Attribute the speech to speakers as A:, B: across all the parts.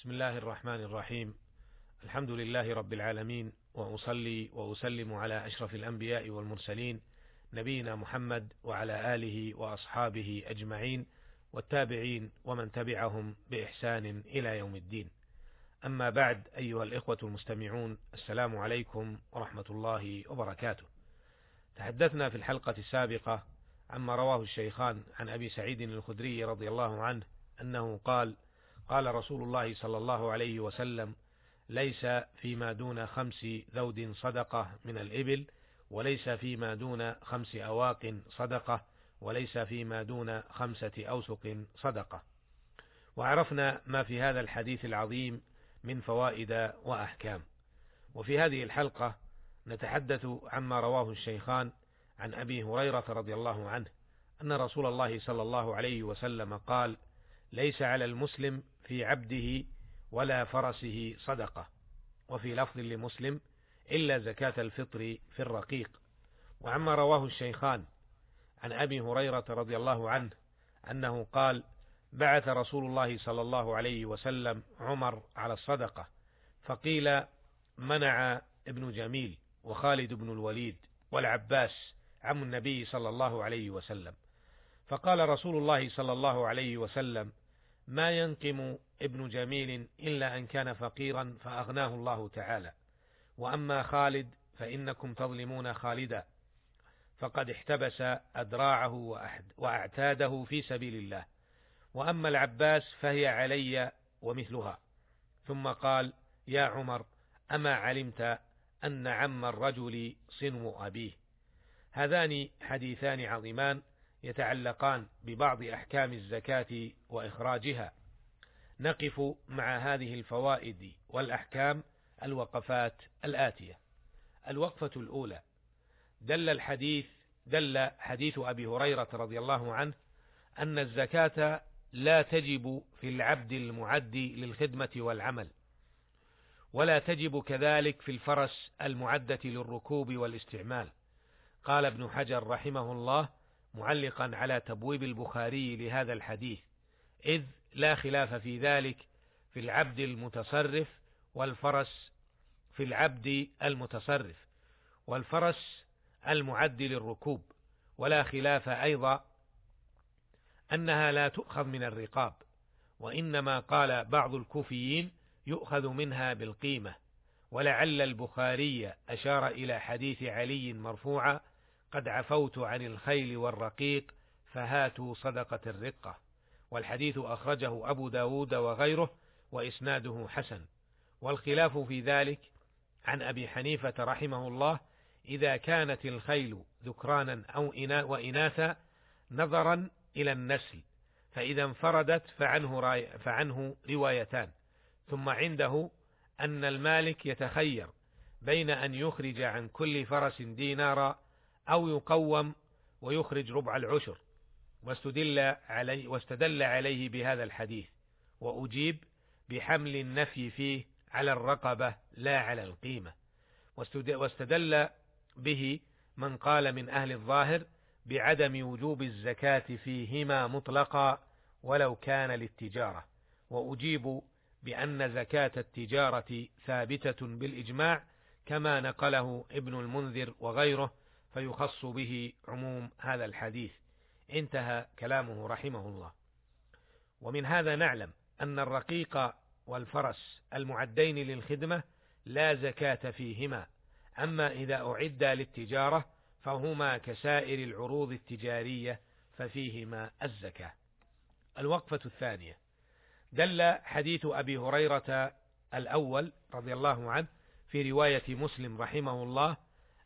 A: بسم الله الرحمن الرحيم الحمد لله رب العالمين واصلي واسلم على اشرف الانبياء والمرسلين نبينا محمد وعلى اله واصحابه اجمعين والتابعين ومن تبعهم باحسان إلى يوم الدين. اما بعد ايها الاخوه المستمعون السلام عليكم ورحمه الله وبركاته. تحدثنا في الحلقة السابقه عما رواه الشيخان عن ابي سعيد الخدري رضي الله عنه انه قال: قال رسول الله صلى الله عليه وسلم: ليس فيما دون خمس ذود صدقة من الإبل وليس فيما دون خمس أواق صدقة وليس فيما دون خمسة أوسق صدقة. وعرفنا ما في هذا الحديث العظيم من فوائد وأحكام. وفي هذه الحلقة نتحدث عما رواه الشيخان عن أبي هريرة رضي الله عنه أن رسول الله صلى الله عليه وسلم قال ليس على المسلم في عبده ولا فرسه صدقة وفي لفظ لمسلم إلا زكاة الفطر في الرقيق. وعما رواه الشيخان عن أبي هريرة رضي الله عنه أنه قال بعث رسول الله صلى الله عليه وسلم عمر على الصدقة فقيل منع ابن جميل وخالد بن الوليد والعباس عم النبي صلى الله عليه وسلم. فقال رسول الله صلى الله عليه وسلم ما ينقم ابن جميل إلا أن كان فقيرا فأغناه الله تعالى. وأما خالد فإنكم تظلمون خالدا. فقد احتبس أدراعه وأعتاده في سبيل الله. وأما العباس فهي علي ومثلها. ثم قال يا عمر أما علمت أن عم الرجل صنو أبيه؟ هذان حديثان عظيمان يتعلقان ببعض أحكام الزكاة وإخراجها. نقف مع هذه الفوائد والأحكام الوقفات الآتية. الوقفة الأولى. دل الحديث دل حديث أبي هريرة رضي الله عنه أن الزكاة لا تجب في العبد المعدي للخدمة والعمل ولا تجب كذلك في الفرس المعدة للركوب والاستعمال. قال ابن حجر رحمه الله معلقا على تبويب البخاري لهذا الحديث إذ لا خلاف في ذلك في العبد المتصرف والفرس في العبد المتصرف والفرس المعد للركوب ولا خلاف أيضا أنها لا تؤخذ من الرقاب وإنما قال بعض الكوفيين يؤخذ منها بالقيمة ولعل البخاري أشار إلى حديث علي مرفوعا قد عفوت عن الخيل والرقيق فهاتوا صدقة الرقة. والحديث أخرجه أبو داود وغيره وإسناده حسن. والخلاف في ذلك عن أبي حنيفة رحمه الله إذا كانت الخيل ذكرانا أو إنا وإناثا نظرا إلى النسل فإذا انفردت فعنه, فعنه روايتان. ثم عنده أن المالك يتخير بين أن يخرج عن كل فرس دينارا أو يقوم ويخرج ربع العشر. واستدل عليه واستدل عليه بهذا الحديث. وأجيب بحمل النفي فيه على الرقبة لا على القيمة. واستدل به من قال من أهل الظاهر بعدم وجوب الزكاة فيهما مطلقا ولو كان للتجارة. وأجيب بأن زكاة التجارة ثابتة بالإجماع كما نقله ابن المنذر وغيره فيخص به عموم هذا الحديث. انتهى كلامه رحمه الله. ومن هذا نعلم أن الرقيق والفرس المعدين للخدمة لا زكاة فيهما. أما إذا أعدا للتجارة فهما كسائر العروض التجارية ففيهما الزكاة. الوقفة الثانية. دل حديث أبي هريرة الأول رضي الله عنه في رواية مسلم رحمه الله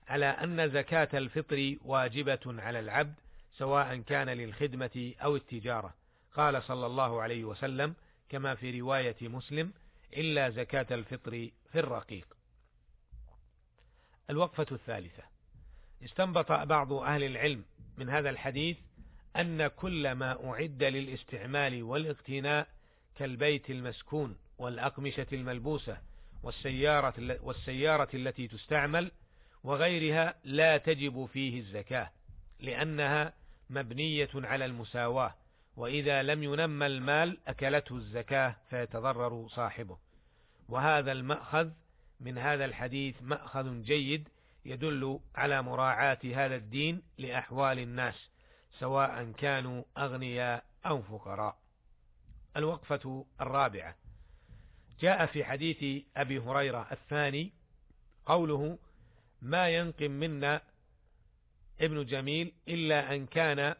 A: على أن زكاة الفطر واجبة على العبد سواء كان للخدمة أو التجارة. قال صلى الله عليه وسلم كما في رواية مسلم إلا زكاة الفطر في الرقيق. الوقفة الثالثة. استنبط بعض أهل العلم من هذا الحديث أن كل ما أعد للاستعمال والاقتناء كالبيت المسكون والأقمشة الملبوسة والسيارة, والسيارة التي تستعمل وغيرها لا تجب فيه الزكاة لأنها مبنية على المساواة وإذا لم ينمى المال أكلته الزكاة فيتضرر صاحبه. وهذا المأخذ من هذا الحديث مأخذ جيد يدل على مراعاة هذا الدين لأحوال الناس سواء كانوا أغنياء أو فقراء. الوقفة الرابعة. جاء في حديث أبي هريرة الثاني قوله ما ينقم منا ابن جميل إلا أن كان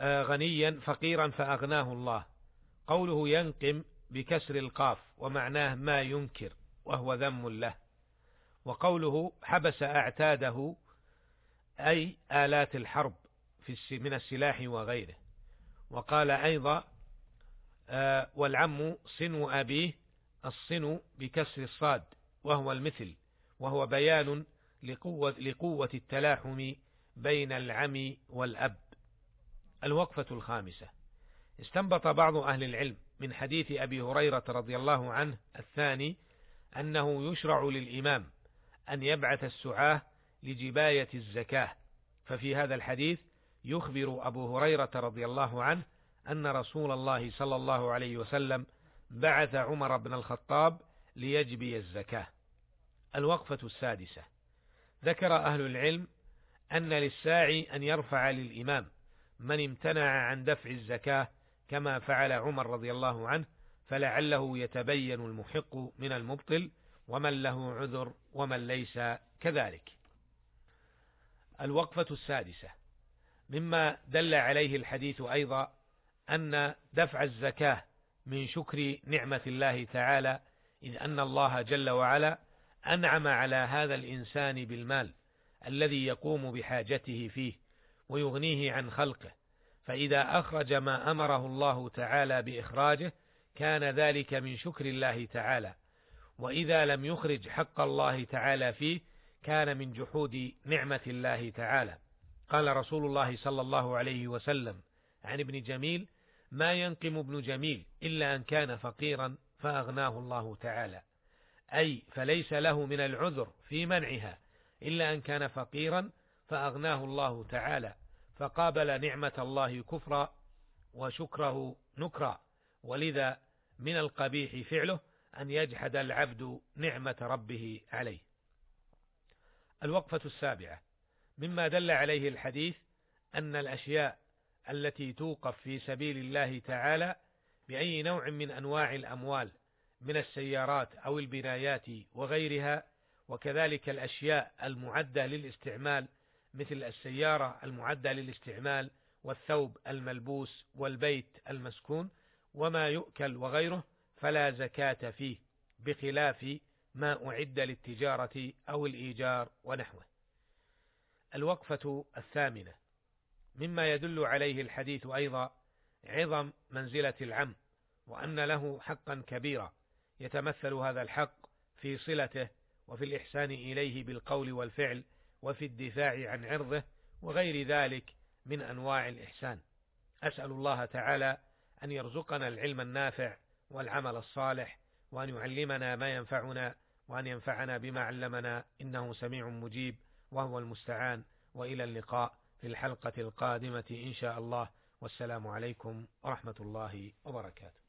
A: آه، غنيا فقيرا فأغناه الله. قوله ينقم بكسر القاف ومعناه ما ينكر وهو ذم له. وقوله حبس أعتاده أي آلات الحرب في من السلاح وغيره. وقال أيضا آه، والعم صنو أبيه الصنو بكسر الصاد وهو المثل. وهو بيان لقوة, لقوة التلاحم بين العم والأب. الوقفة الخامسة. استنبط بعض أهل العلم من حديث أبي هريرة رضي الله عنه الثاني أنه يشرع للإمام أن يبعث السعاة لجباية الزكاة. ففي هذا الحديث يخبر أبو هريرة رضي الله عنه أن رسول الله صلى الله عليه وسلم بعث عمر بن الخطاب ليجبي الزكاة. الوقفة السادسة. ذكر أهل العلم أن للساعي أن يرفع للإمام من امتنع عن دفع الزكاة كما فعل عمر رضي الله عنه فلعله يتبين المحق من المبطل ومن له عذر ومن ليس كذلك. الوقفة السادسة. مما دل عليه الحديث أيضا أن دفع الزكاة من شكر نعمة الله تعالى إذ أن الله جل وعلا أنعم على هذا الإنسان بالمال الذي يقوم بحاجته فيه ويغنيه عن خلقه فإذا أخرج ما أمره الله تعالى بإخراجه كان ذلك من شكر الله تعالى وإذا لم يخرج حق الله تعالى فيه كان من جحود نعمة الله تعالى. قال رسول الله صلى الله عليه وسلم عن ابن جميل ما ينقم ابن جميل إلا أن كان فقيرا فأغناه الله تعالى. أي فليس له من العذر في منعها إلا أن كان فقيرا فأغناه الله تعالى فقابل نعمة الله كفرا وشكره نكرا. ولذا من القبيح فعله أن يجحد العبد نعمة ربه عليه. الوقفة السابعة. مما دل عليه الحديث أن الأشياء التي توقف في سبيل الله تعالى بأي نوع من أنواع الأموال من السيارات أو البنايات وغيرها وكذلك الأشياء المعدة للاستعمال مثل السيارة المعدة للاستعمال والثوب الملبوس والبيت المسكون وما يؤكل وغيره فلا زكاة فيه بخلاف ما أعد للتجارة أو الإيجار ونحوه. الوقفة الثامنة. مما يدل عليه الحديث أيضا عظم منزلة العم وأن له حقا كبيرا. يتمثل هذا الحق في صلته وفي الإحسان إليه بالقول والفعل وفي الدفاع عن عرضه وغير ذلك من أنواع الإحسان. أسأل الله تعالى أن يرزقنا العلم النافع والعمل الصالح وأن يعلمنا ما ينفعنا وأن ينفعنا بما علمنا إنه سميع مجيب وهو المستعان. وإلى اللقاء في الحلقة القادمة إن شاء الله. والسلام عليكم ورحمة الله وبركاته.